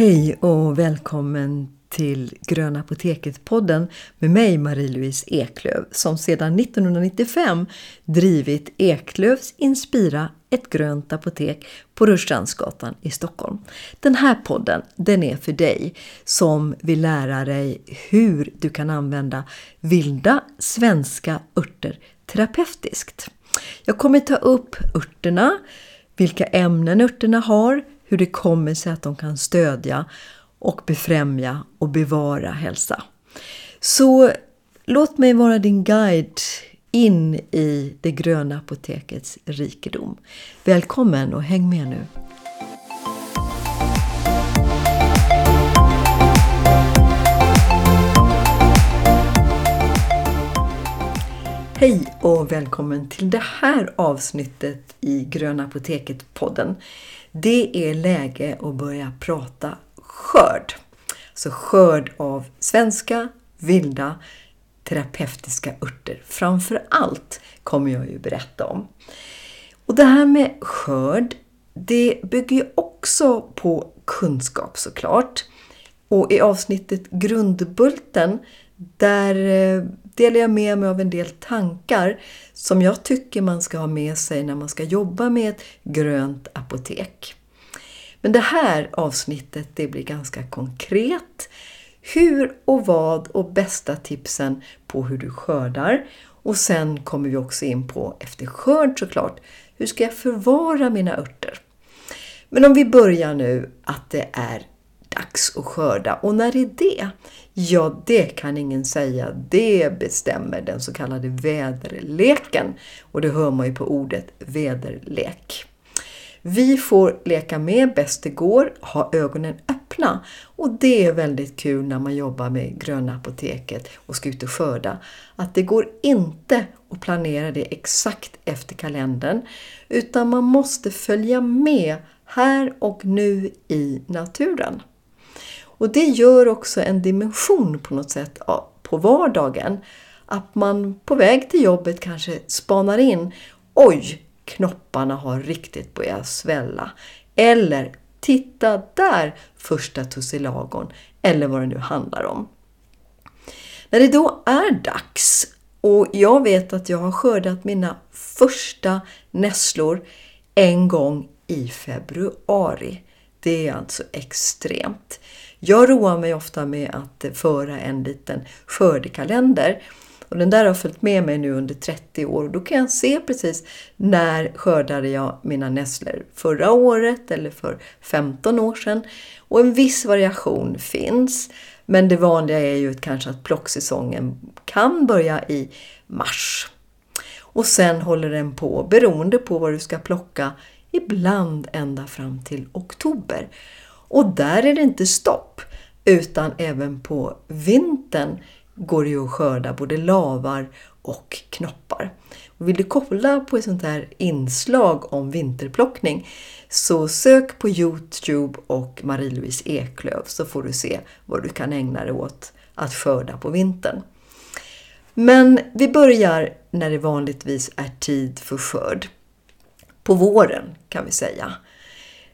Hej och välkommen till Gröna Apoteket-podden med mig Marie-Louise Eklöv som sedan 1995 drivit Eklövs Inspira, ett grönt apotek på Rörstrandsgatan i Stockholm. Den här podden den är för dig som vill lära dig hur du kan använda vilda svenska örter terapeutiskt. Jag kommer ta upp örterna, vilka ämnen örterna har, hur det kommer sig att de kan stödja och befrämja och bevara hälsa. Så låt mig vara din guide in i det gröna apotekets rikedom. Välkommen och häng med nu! Hej och välkommen till det här avsnittet i Gröna Apoteket-podden. Det är läge att börja prata skörd. Så skörd av svenska, vilda, terapeutiska örter. Framför allt kommer jag ju berätta om. Och det här med skörd, det bygger ju också på kunskap såklart. Och i avsnittet Grundbulten, där eh, delar jag med mig av en del tankar som jag tycker man ska ha med sig när man ska jobba med ett grönt apotek. Men det här avsnittet det blir ganska konkret. Hur och vad och bästa tipsen på hur du skördar. Och sen kommer vi också in på, efter skörd såklart, hur ska jag förvara mina örter? Men om vi börjar nu att det är dags att skörda. Och när är det? Ja, det kan ingen säga. Det bestämmer den så kallade väderleken. Och det hör man ju på ordet väderlek. Vi får leka med bäst det går, ha ögonen öppna och det är väldigt kul när man jobbar med Gröna Apoteket och ska ut och skörda. Att det går inte att planera det exakt efter kalendern utan man måste följa med här och nu i naturen. Och det gör också en dimension på något sätt på vardagen. Att man på väg till jobbet kanske spanar in Oj, knopparna har riktigt börjat svälla. Eller titta där första tussilagon. Eller vad det nu handlar om. När det då är dags och jag vet att jag har skördat mina första nässlor en gång i februari. Det är alltså extremt. Jag roar mig ofta med att föra en liten skördekalender och den där har följt med mig nu under 30 år och då kan jag se precis när skördade jag mina nässlor. Förra året eller för 15 år sedan. Och en viss variation finns. Men det vanliga är ju kanske att plocksäsongen kan börja i mars. Och sen håller den på, beroende på vad du ska plocka, ibland ända fram till oktober. Och där är det inte stopp, utan även på vintern går det ju att skörda både lavar och knoppar. Och vill du kolla på ett sånt här inslag om vinterplockning så sök på Youtube och Marie-Louise Eklöf så får du se vad du kan ägna dig åt att skörda på vintern. Men vi börjar när det vanligtvis är tid för skörd. På våren kan vi säga.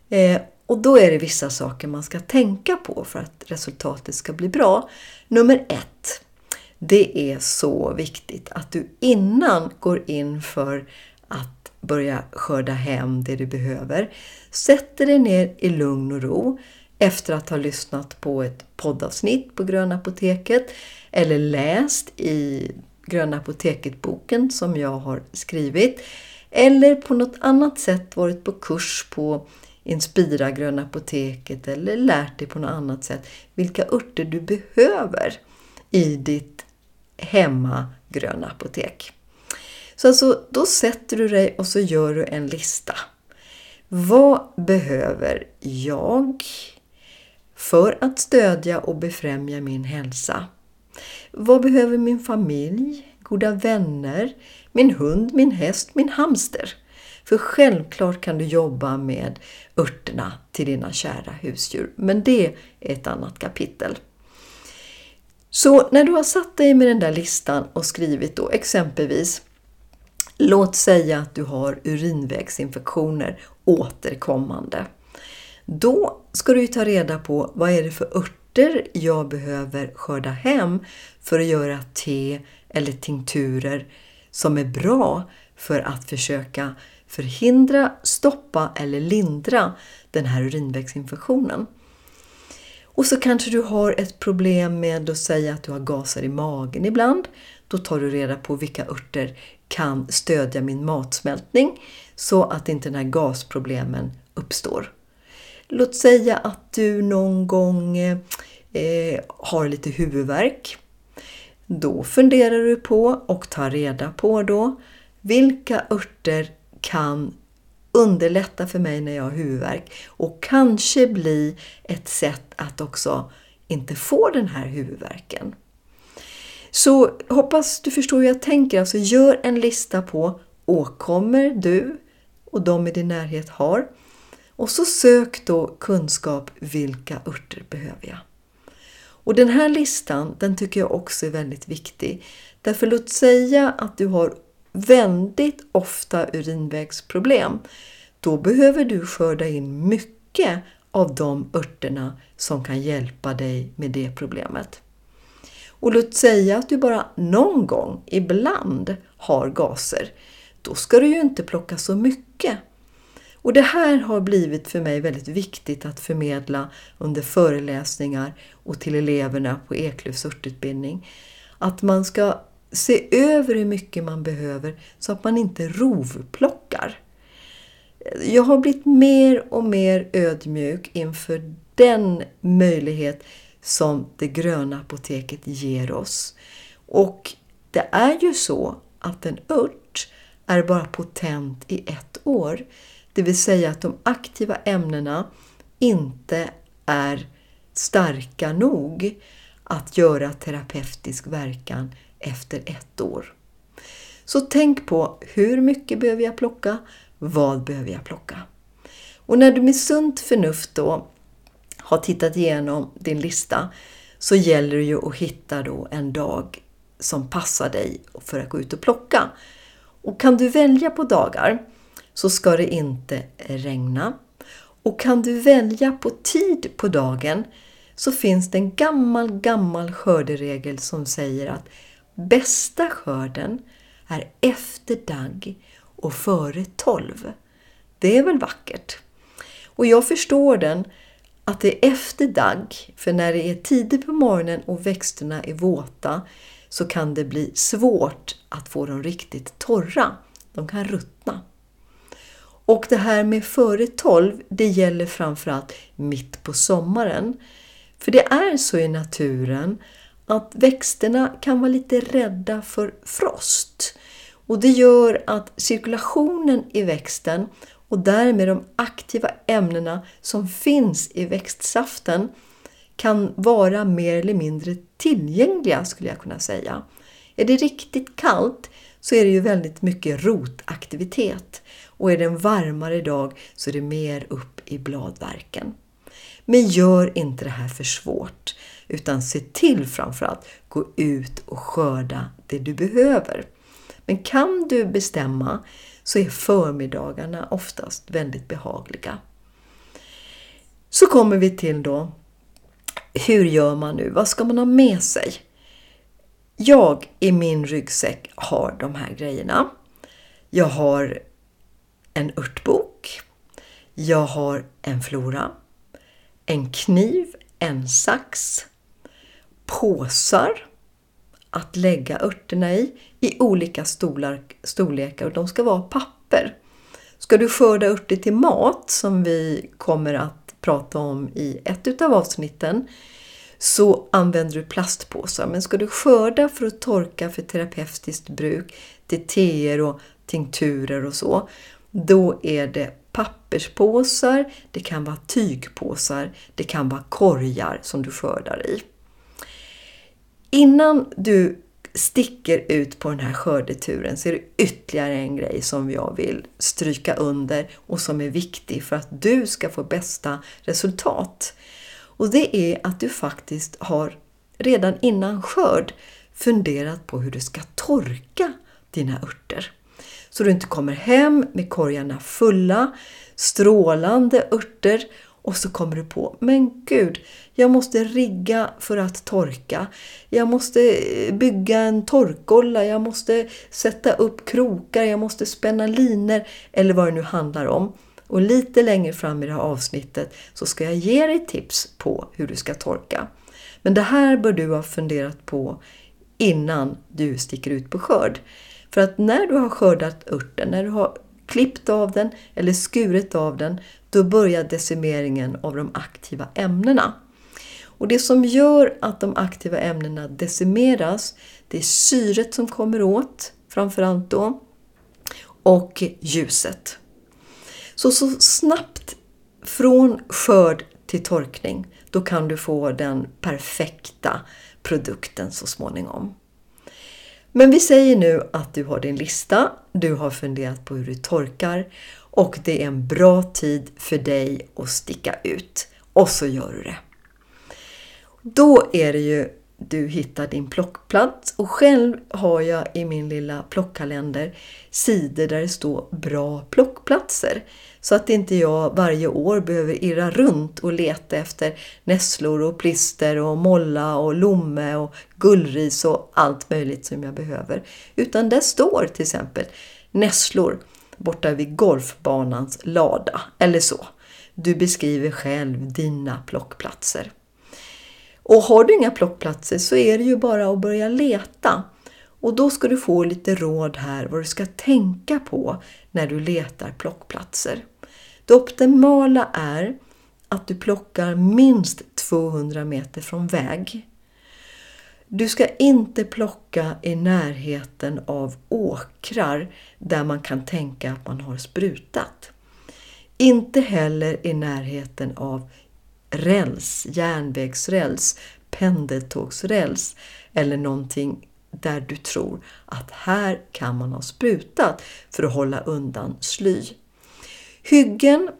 Eh, och då är det vissa saker man ska tänka på för att resultatet ska bli bra. Nummer ett. Det är så viktigt att du innan går in för att börja skörda hem det du behöver, sätter dig ner i lugn och ro efter att ha lyssnat på ett poddavsnitt på Gröna Apoteket eller läst i Gröna Apoteket-boken som jag har skrivit eller på något annat sätt varit på kurs på Inspira Gröna Apoteket eller lärt dig på något annat sätt vilka örter du behöver i ditt hemma gröna apotek. Så alltså, då sätter du dig och så gör du en lista. Vad behöver jag för att stödja och befrämja min hälsa? Vad behöver min familj, goda vänner, min hund, min häst, min hamster? För självklart kan du jobba med örterna till dina kära husdjur, men det är ett annat kapitel. Så när du har satt dig med den där listan och skrivit då exempelvis Låt säga att du har urinvägsinfektioner återkommande. Då ska du ta reda på vad är det för örter jag behöver skörda hem för att göra te eller tinkturer som är bra för att försöka förhindra, stoppa eller lindra den här urinvägsinfektionen. Och så kanske du har ett problem med att säga att du har gaser i magen ibland. Då tar du reda på vilka örter kan stödja min matsmältning så att inte den här gasproblemen uppstår. Låt säga att du någon gång eh, har lite huvudvärk. Då funderar du på och tar reda på då vilka örter kan underlätta för mig när jag har huvudvärk och kanske bli ett sätt att också inte få den här huvudvärken. Så hoppas du förstår hur jag tänker. Alltså gör en lista på åkommor du och de i din närhet har. Och så sök då kunskap, vilka örter behöver jag? Och den här listan, den tycker jag också är väldigt viktig. Därför låt säga att du har väldigt ofta urinvägsproblem. Då behöver du skörda in mycket av de örterna som kan hjälpa dig med det problemet. Och låt säga att du bara någon gång, ibland, har gaser. Då ska du ju inte plocka så mycket. Och det här har blivit för mig väldigt viktigt att förmedla under föreläsningar och till eleverna på Eklövs örtutbildning. Att man ska se över hur mycket man behöver så att man inte rovplockar. Jag har blivit mer och mer ödmjuk inför den möjlighet som det gröna apoteket ger oss. Och det är ju så att en ört är bara potent i ett år. Det vill säga att de aktiva ämnena inte är starka nog att göra terapeutisk verkan efter ett år. Så tänk på hur mycket behöver jag plocka? Vad behöver jag plocka? Och när du med sunt förnuft då har tittat igenom din lista så gäller det ju att hitta då en dag som passar dig för att gå ut och plocka. Och kan du välja på dagar så ska det inte regna. Och kan du välja på tid på dagen så finns det en gammal, gammal skörderegel som säger att bästa skörden är efter dag och före tolv. Det är väl vackert? Och jag förstår den att det är efter dag, för när det är tidigt på morgonen och växterna är våta så kan det bli svårt att få dem riktigt torra. De kan ruttna. Och det här med före 12, det gäller framförallt mitt på sommaren. För det är så i naturen att växterna kan vara lite rädda för frost. Och det gör att cirkulationen i växten och därmed de aktiva ämnena som finns i växtsaften kan vara mer eller mindre tillgängliga skulle jag kunna säga. Är det riktigt kallt så är det ju väldigt mycket rotaktivitet och är det en varmare dag så är det mer upp i bladverken. Men gör inte det här för svårt utan se till framförallt gå ut och skörda det du behöver. Men kan du bestämma så är förmiddagarna oftast väldigt behagliga. Så kommer vi till då, hur gör man nu? Vad ska man ha med sig? Jag i min ryggsäck har de här grejerna. Jag har en örtbok. Jag har en flora. En kniv, en sax. Påsar att lägga örterna i, i olika storlekar och de ska vara papper. Ska du skörda örter till mat, som vi kommer att prata om i ett utav avsnitten, så använder du plastpåsar. Men ska du skörda för att torka för terapeutiskt bruk, till teer och tinkturer och så, då är det papperspåsar, det kan vara tygpåsar, det kan vara korgar som du skördar i. Innan du sticker ut på den här skördeturen så är det ytterligare en grej som jag vill stryka under och som är viktig för att du ska få bästa resultat. Och det är att du faktiskt har redan innan skörd funderat på hur du ska torka dina örter. Så du inte kommer hem med korgarna fulla, strålande örter Och så kommer du på, men gud, jag måste rigga för att torka. Jag måste eh, bygga en torkolla, jag måste sätta upp krokar, jag måste spänna liner eller vad det nu handlar om. Och lite längre fram i det här avsnittet så ska jag ge dig tips på hur du ska torka. Men det här bör du ha funderat på innan du sticker ut på skörd. För att när du har skördat örten, när du har klippt av den eller skurit av den, då börjar decimeringen av de aktiva ämnena. Och Det som gör att de aktiva ämnena decimeras, det är syret som kommer åt, framförallt då, och ljuset. Så, så snabbt från skörd till torkning, då kan du få den perfekta produkten så småningom. Men vi säger nu att du har din lista, du har funderat på hur du torkar och det är en bra tid för dig att sticka ut. Och så gör du det. Då är det ju du hittar din plockplats och själv har jag i min lilla plockkalender sidor där det står bra plockplatser. Så att inte jag varje år behöver irra runt och leta efter nässlor och plister och molla och lomme och gullris och allt möjligt som jag behöver. Utan där står till exempel nässlor borta vid golfbanans lada eller så. Du beskriver själv dina plockplatser. Och har du inga plockplatser så är det ju bara att börja leta. Och då ska du få lite råd här vad du ska tänka på när du letar plockplatser. Det optimala är att du plockar minst 200 meter från väg. Du ska inte plocka i närheten av åkrar där man kan tänka att man har sprutat. Inte heller i närheten av räls, järnvägsräls, pendeltågsräls eller någonting där du tror att här kan man ha sprutat för att hålla undan sly. Hyggen.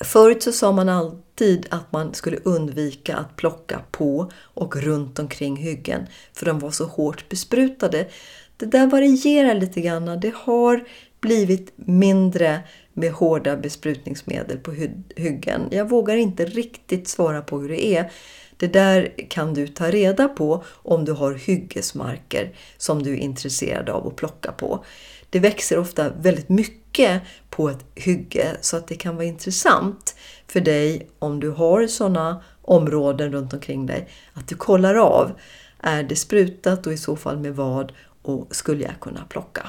Förut så sa man alltid att man skulle undvika att plocka på och runt omkring hyggen för de var så hårt besprutade. Det där varierar lite grann. Det har blivit mindre med hårda besprutningsmedel på hyggen. Jag vågar inte riktigt svara på hur det är. Det där kan du ta reda på om du har hyggesmarker som du är intresserad av att plocka på. Det växer ofta väldigt mycket på ett hygge så att det kan vara intressant för dig om du har sådana områden runt omkring dig att du kollar av. Är det sprutat och i så fall med vad och skulle jag kunna plocka?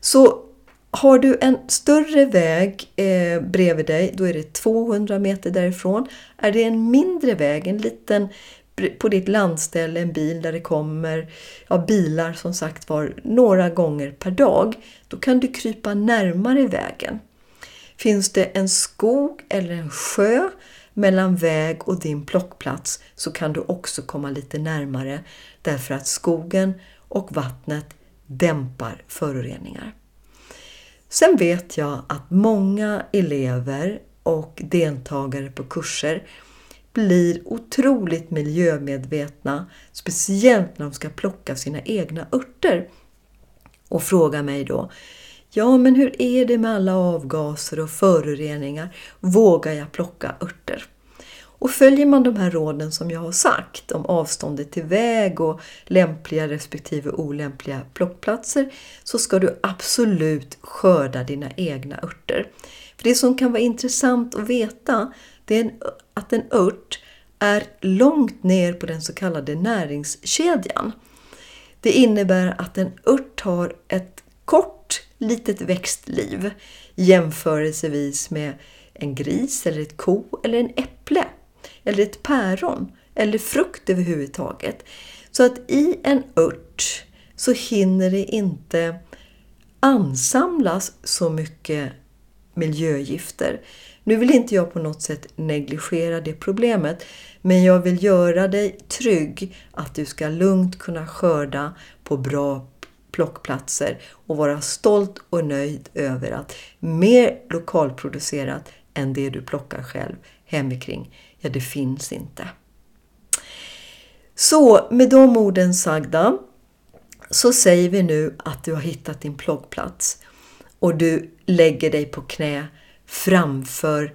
Så har du en större väg eh, bredvid dig, då är det 200 meter därifrån. Är det en mindre väg, en liten på ditt landställe, en bil där det kommer ja, bilar som sagt var några gånger per dag, då kan du krypa närmare vägen. Finns det en skog eller en sjö mellan väg och din plockplats så kan du också komma lite närmare därför att skogen och vattnet dämpar föroreningar. Sen vet jag att många elever och deltagare på kurser blir otroligt miljömedvetna, speciellt när de ska plocka sina egna örter. Och frågar mig då, ja men hur är det med alla avgaser och föroreningar? Vågar jag plocka örter? Och följer man de här råden som jag har sagt om avståndet till väg och lämpliga respektive olämpliga plockplatser så ska du absolut skörda dina egna örter. För Det som kan vara intressant att veta det är att en ört är långt ner på den så kallade näringskedjan. Det innebär att en ört har ett kort litet växtliv jämförelsevis med en gris eller ett ko eller en äpple eller ett päron eller frukt överhuvudtaget. Så att i en ört så hinner det inte ansamlas så mycket miljögifter. Nu vill inte jag på något sätt negligera det problemet men jag vill göra dig trygg att du ska lugnt kunna skörda på bra plockplatser och vara stolt och nöjd över att mer lokalproducerat än det du plockar själv hemikring ja det finns inte. Så med de orden sagda så säger vi nu att du har hittat din ploggplats och du lägger dig på knä framför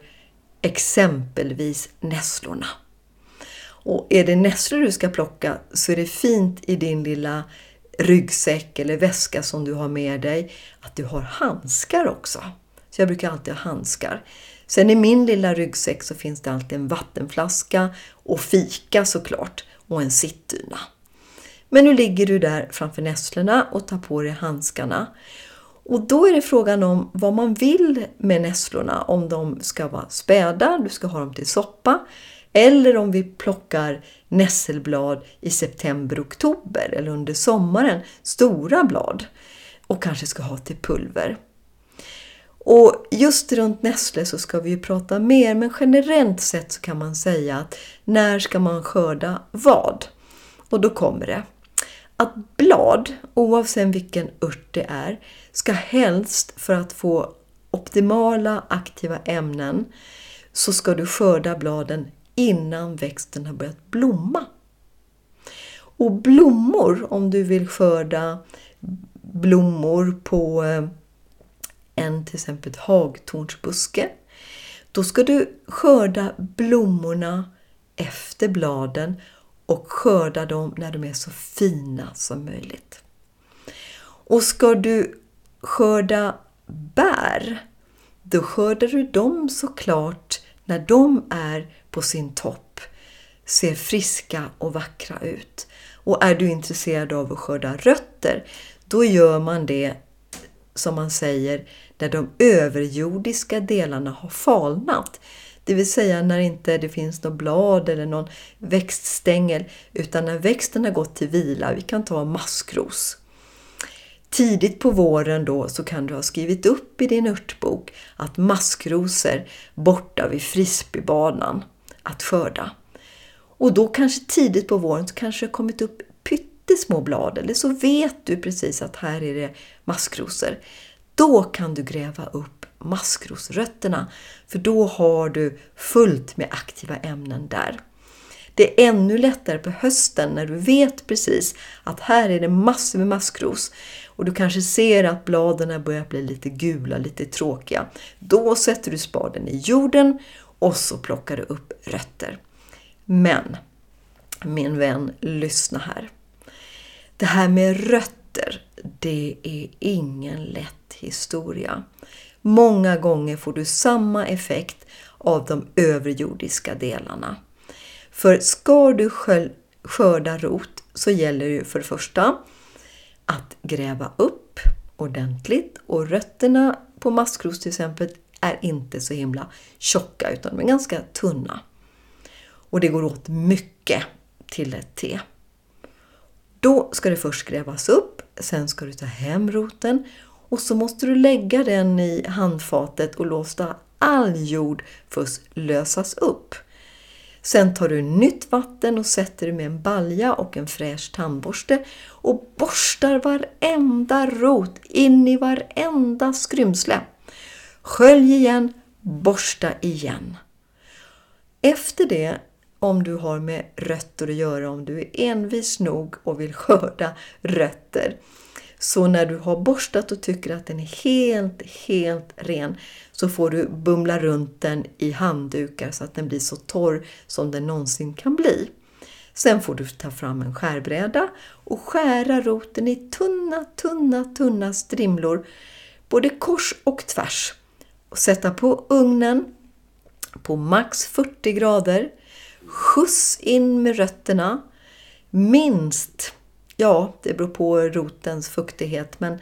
exempelvis nässlorna. Och är det nässlor du ska plocka så är det fint i din lilla ryggsäck eller väska som du har med dig att du har handskar också. Så jag brukar alltid ha handskar. Sen i min lilla ryggsäck så finns det alltid en vattenflaska och fika såklart och en sittdyna. Men nu ligger du där framför nässlorna och tar på dig handskarna. Och då är det frågan om vad man vill med nässlorna. Om de ska vara späda, du ska ha dem till soppa. Eller om vi plockar nässelblad i september-oktober eller under sommaren, stora blad. Och kanske ska ha till pulver. Och just runt nässlor så ska vi ju prata mer, men generellt sett så kan man säga att när ska man skörda vad? Och då kommer det. Att blad, oavsett vilken ört det är, ska helst för att få optimala aktiva ämnen så ska du skörda bladen innan växten har börjat blomma. Och blommor, om du vill skörda blommor på eh, än till exempel hagtornsbuske, då ska du skörda blommorna efter bladen och skörda dem när de är så fina som möjligt. Och ska du skörda bär, då skördar du dem såklart när de är på sin topp, ser friska och vackra ut. Och är du intresserad av att skörda rötter, då gör man det som man säger när de överjordiska delarna har falnat. Det vill säga när inte det finns något blad eller någon växtstängel utan när växten har gått till vila. Vi kan ta maskros. Tidigt på våren då så kan du ha skrivit upp i din örtbok att maskrosor borta vid frisbeebanan att skörda. Och då kanske tidigt på våren så kanske det kommit upp små blad eller så vet du precis att här är det maskrosor. Då kan du gräva upp maskrosrötterna för då har du fullt med aktiva ämnen där. Det är ännu lättare på hösten när du vet precis att här är det massor med maskros och du kanske ser att bladen börjar bli lite gula, lite tråkiga. Då sätter du spaden i jorden och så plockar du upp rötter. Men, min vän, lyssna här. Det här med rötter, det är ingen lätt historia. Många gånger får du samma effekt av de överjordiska delarna. För ska du skörda rot så gäller det för det första att gräva upp ordentligt och rötterna på maskros till exempel är inte så himla tjocka utan de är ganska tunna. Och det går åt mycket till ett te. Då ska det först grävas upp, sen ska du ta hem roten och så måste du lägga den i handfatet och låta all jord först lösas upp. Sen tar du nytt vatten och sätter det med en balja och en fräsch tandborste och borstar varenda rot in i varenda skrymsle. Skölj igen, borsta igen. Efter det, om du har med rötter att göra, om du är envis nog och vill skörda rötter, så när du har borstat och tycker att den är helt, helt ren så får du bumla runt den i handdukar så att den blir så torr som den någonsin kan bli. Sen får du ta fram en skärbräda och skära roten i tunna, tunna, tunna strimlor både kors och tvärs. Och sätta på ugnen på max 40 grader. Skjuts in med rötterna. Minst Ja, det beror på rotens fuktighet, men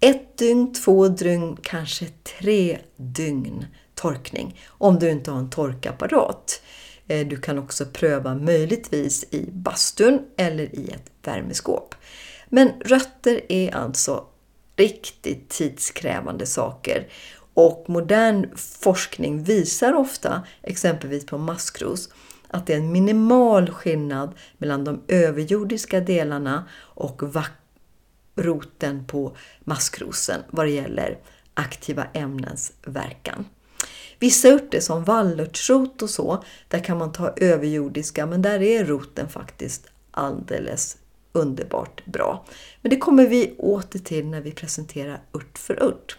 ett dygn, två dygn, kanske tre dygn torkning om du inte har en torkapparat. Eh, du kan också pröva möjligtvis i bastun eller i ett värmeskåp. Men rötter är alltså riktigt tidskrävande saker och modern forskning visar ofta, exempelvis på maskros, att det är en minimal skillnad mellan de överjordiska delarna och roten på maskrosen vad det gäller aktiva ämnens verkan. Vissa örter som vallörtsrot och så, där kan man ta överjordiska men där är roten faktiskt alldeles underbart bra. Men det kommer vi åter till när vi presenterar ört för ört.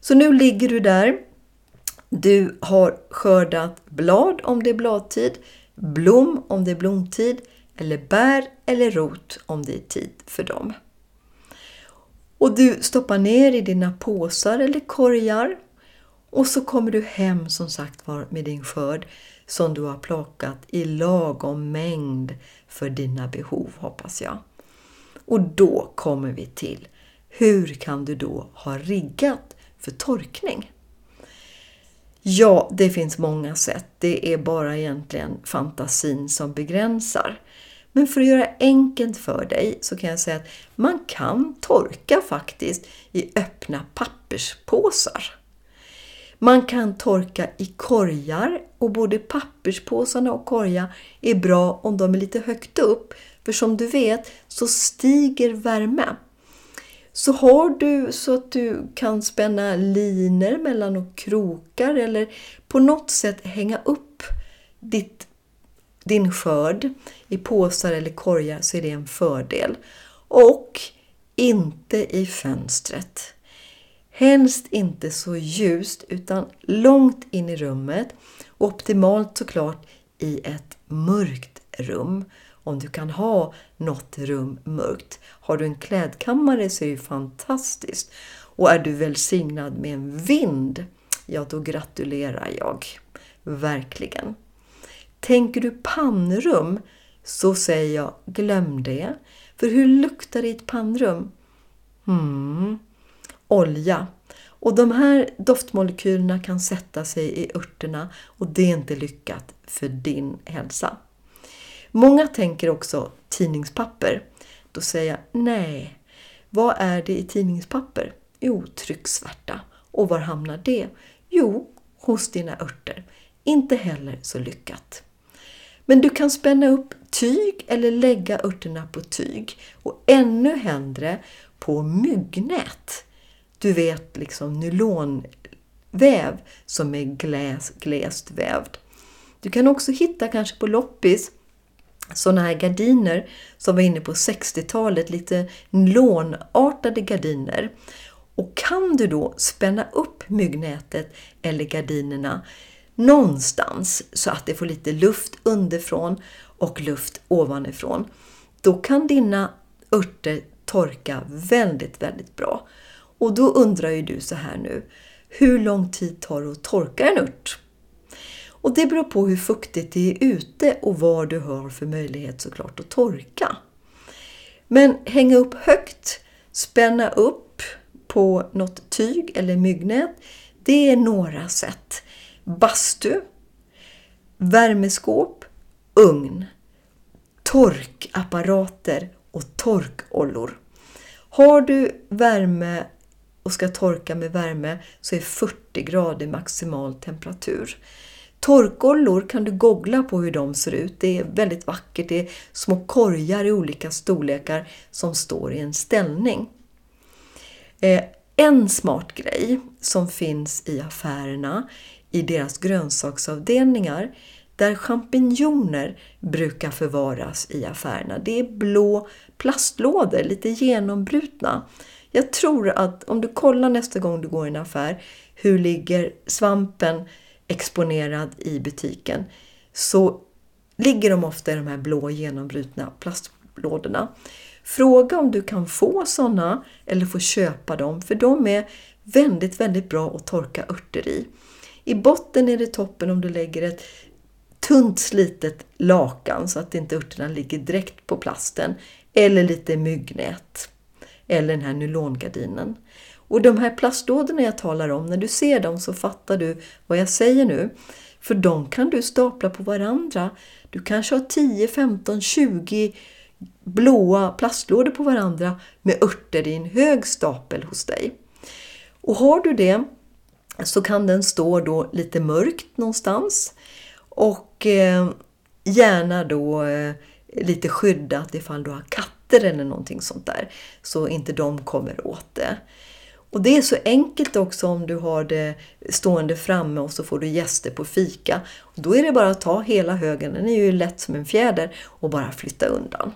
Så nu ligger du där du har skördat blad om det är bladtid, blom om det är blomtid eller bär eller rot om det är tid för dem. Och du stoppar ner i dina påsar eller korgar och så kommer du hem som sagt var med din skörd som du har plockat i lagom mängd för dina behov hoppas jag. Och då kommer vi till hur kan du då ha riggat för torkning? Ja, det finns många sätt. Det är bara egentligen fantasin som begränsar. Men för att göra enkelt för dig så kan jag säga att man kan torka faktiskt i öppna papperspåsar. Man kan torka i korgar och både papperspåsarna och korgar är bra om de är lite högt upp. För som du vet så stiger värme. Så har du så att du kan spänna liner mellan och krokar eller på något sätt hänga upp ditt, din skörd i påsar eller korgar så är det en fördel. Och inte i fönstret. Helst inte så ljust utan långt in i rummet och optimalt såklart i ett mörkt rum. Om du kan ha något rum mörkt. Har du en klädkammare så är det fantastiskt. Och är du välsignad med en vind, ja då gratulerar jag. Verkligen. Tänker du pannrum så säger jag glöm det. För hur luktar det i ett pannrum? Hmm, olja. Och de här doftmolekylerna kan sätta sig i örterna och det är inte lyckat för din hälsa. Många tänker också tidningspapper. Då säger jag nej. Vad är det i tidningspapper? Jo, trycksvärta. Och var hamnar det? Jo, hos dina örter. Inte heller så lyckat. Men du kan spänna upp tyg eller lägga örterna på tyg och ännu hellre på myggnät. Du vet liksom nylonväv som är gläs, gläst vävd. Du kan också hitta kanske på loppis sådana här gardiner som var inne på 60-talet, lite lånartade gardiner. Och kan du då spänna upp myggnätet eller gardinerna någonstans så att det får lite luft underifrån och luft ovanifrån, då kan dina örter torka väldigt, väldigt bra. Och då undrar ju du så här nu, hur lång tid tar det att torka en ört? Och det beror på hur fuktigt det är ute och vad du har för möjlighet såklart att torka. Men hänga upp högt, spänna upp på något tyg eller myggnät, det är några sätt. Bastu, värmeskåp, ugn, torkapparater och torkollor. Har du värme och ska torka med värme så är 40 grader maximal temperatur. Torkollor kan du googla på hur de ser ut. Det är väldigt vackert. Det är små korgar i olika storlekar som står i en ställning. Eh, en smart grej som finns i affärerna, i deras grönsaksavdelningar, där champinjoner brukar förvaras i affärerna. Det är blå plastlådor, lite genombrutna. Jag tror att om du kollar nästa gång du går i en affär, hur ligger svampen exponerad i butiken, så ligger de ofta i de här blå genombrutna plastlådorna. Fråga om du kan få sådana eller få köpa dem, för de är väldigt, väldigt bra att torka örter i. I botten är det toppen om du lägger ett tunt slitet lakan så att inte örterna ligger direkt på plasten eller lite myggnät eller den här nylongardinen. Och de här plastlådorna jag talar om, när du ser dem så fattar du vad jag säger nu. För de kan du stapla på varandra. Du kanske har 10, 15, 20 blåa plastlådor på varandra med örter i en hög stapel hos dig. Och har du det så kan den stå då lite mörkt någonstans och eh, gärna då eh, lite skyddat ifall du har katter eller någonting sånt där så inte de kommer åt det. Och det är så enkelt också om du har det stående framme och så får du gäster på fika. Då är det bara att ta hela högen, den är ju lätt som en fjäder, och bara flytta undan.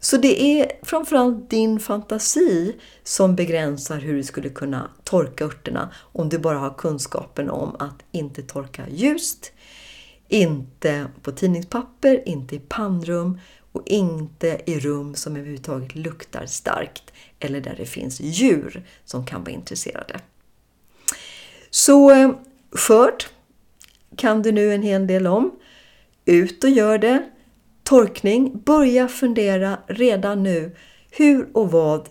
Så det är framförallt din fantasi som begränsar hur du skulle kunna torka örterna om du bara har kunskapen om att inte torka ljust, inte på tidningspapper, inte i pannrum och inte i rum som överhuvudtaget luktar starkt eller där det finns djur som kan vara intresserade. Så eh, skörd kan du nu en hel del om. Ut och gör det. Torkning, börja fundera redan nu. Hur och vad,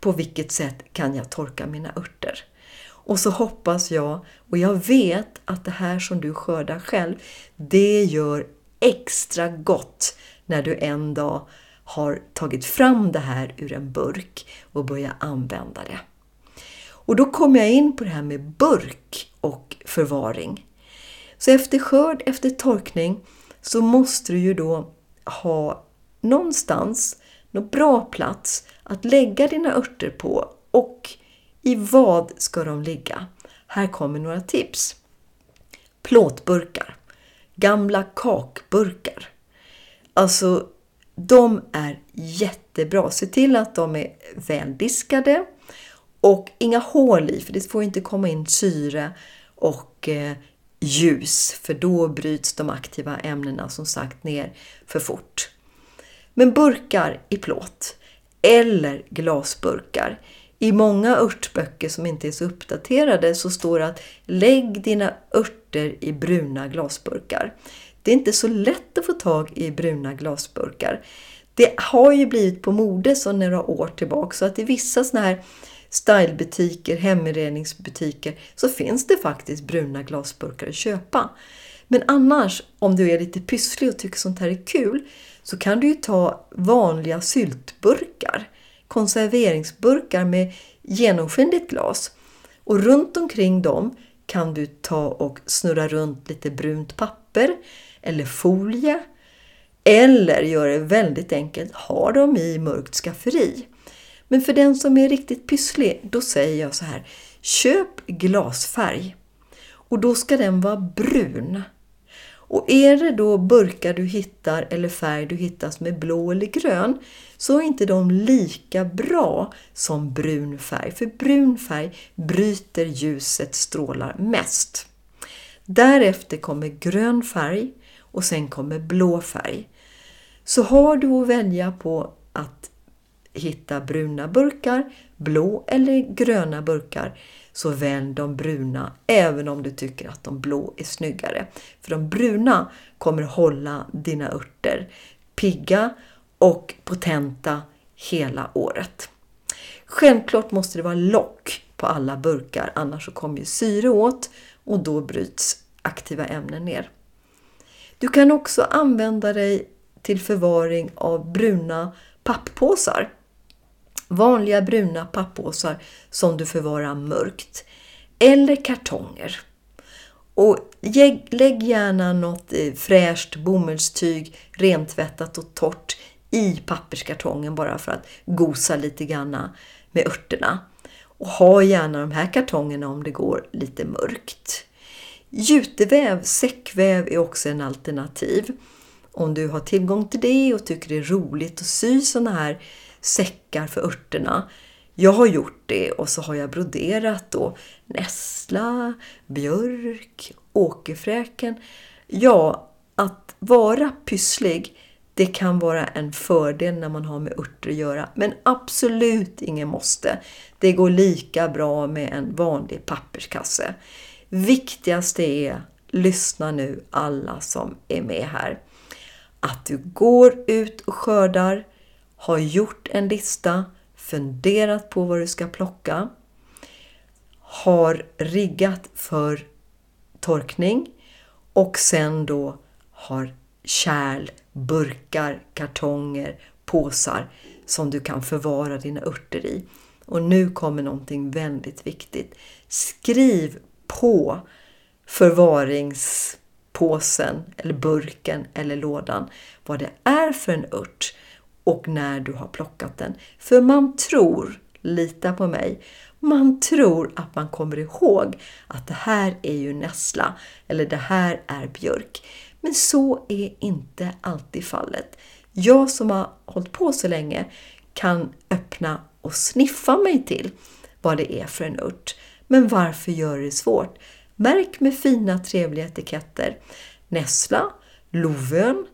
på vilket sätt kan jag torka mina örter? Och så hoppas jag, och jag vet att det här som du skördar själv, det gör extra gott när du en dag har tagit fram det här ur en burk och börjar använda det. Och då kommer jag in på det här med burk och förvaring. Så efter skörd, efter torkning, så måste du ju då ha någonstans, någon bra plats att lägga dina örter på och i vad ska de ligga? Här kommer några tips. Plåtburkar, gamla kakburkar. Alltså, de är jättebra. Se till att de är väldiskade och inga hål i, för det får inte komma in syre och eh, ljus, för då bryts de aktiva ämnena som sagt ner för fort. Men burkar i plåt eller glasburkar. I många örtböcker som inte är så uppdaterade så står det att lägg dina örter i bruna glasburkar. Det är inte så lätt att få tag i bruna glasburkar. Det har ju blivit på mode sedan några år tillbaka så att i vissa sådana här stylebutiker, heminredningsbutiker så finns det faktiskt bruna glasburkar att köpa. Men annars, om du är lite pysslig och tycker sånt här är kul, så kan du ju ta vanliga syltburkar, konserveringsburkar med genomskinligt glas. Och runt omkring dem kan du ta och snurra runt lite brunt papper eller folie. Eller gör det väldigt enkelt, ha dem i mörkt skafferi. Men för den som är riktigt pysslig, då säger jag så här. Köp glasfärg. Och då ska den vara brun. Och är det då burkar du hittar eller färg du hittar som är blå eller grön så är inte de lika bra som brun färg. För brun färg bryter ljusets strålar mest. Därefter kommer grön färg och sen kommer blå färg. Så har du att välja på att hitta bruna burkar, blå eller gröna burkar, så välj de bruna även om du tycker att de blå är snyggare. För de bruna kommer hålla dina örter pigga och potenta hela året. Självklart måste det vara lock på alla burkar annars så kommer ju syre åt och då bryts aktiva ämnen ner. Du kan också använda dig till förvaring av bruna papppåsar vanliga bruna pappåsar som du förvarar mörkt eller kartonger. Och lägg gärna något eh, fräscht bomullstyg, rentvättat och torrt i papperskartongen bara för att gosa lite grann med örterna. Och ha gärna de här kartongerna om det går lite mörkt. Juteväv, säckväv är också en alternativ. Om du har tillgång till det och tycker det är roligt att sy såna här säckar för örterna. Jag har gjort det och så har jag broderat då nässla, björk, åkerfräken. Ja, att vara pysslig det kan vara en fördel när man har med örter att göra, men absolut ingen måste. Det går lika bra med en vanlig papperskasse. Viktigaste är, lyssna nu alla som är med här, att du går ut och skördar, har gjort en lista, funderat på vad du ska plocka, har riggat för torkning och sen då har kärl, burkar, kartonger, påsar som du kan förvara dina örter i. Och nu kommer någonting väldigt viktigt. Skriv på förvaringspåsen eller burken eller lådan vad det är för en ört och när du har plockat den. För man tror, lita på mig, man tror att man kommer ihåg att det här är ju nässla eller det här är björk. Men så är inte alltid fallet. Jag som har hållit på så länge kan öppna och sniffa mig till vad det är för en ört. Men varför gör det svårt? Märk med fina trevliga etiketter. Nässla, Lovön,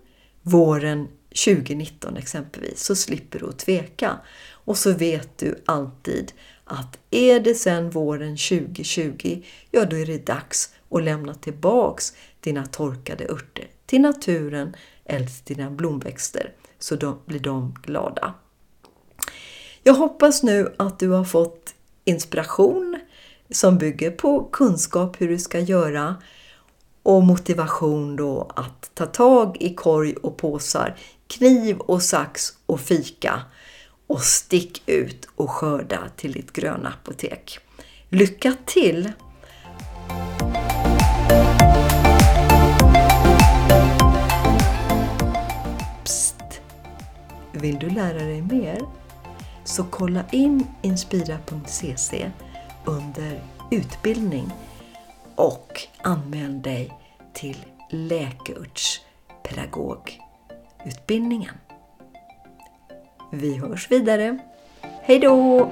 våren 2019 exempelvis, så slipper du att tveka. Och så vet du alltid att är det sen våren 2020, ja då är det dags att lämna tillbaks dina torkade örter till naturen eller till dina blomväxter så då blir de glada. Jag hoppas nu att du har fått inspiration som bygger på kunskap hur du ska göra och motivation då att ta tag i korg och påsar, kniv och sax och fika och stick ut och skörda till ditt gröna apotek. Lycka till! Psst! Vill du lära dig mer? Så kolla in inspira.cc under utbildning och anmäl dig till läkeurtspedagogutbildningen. Vi hörs vidare. Hej då!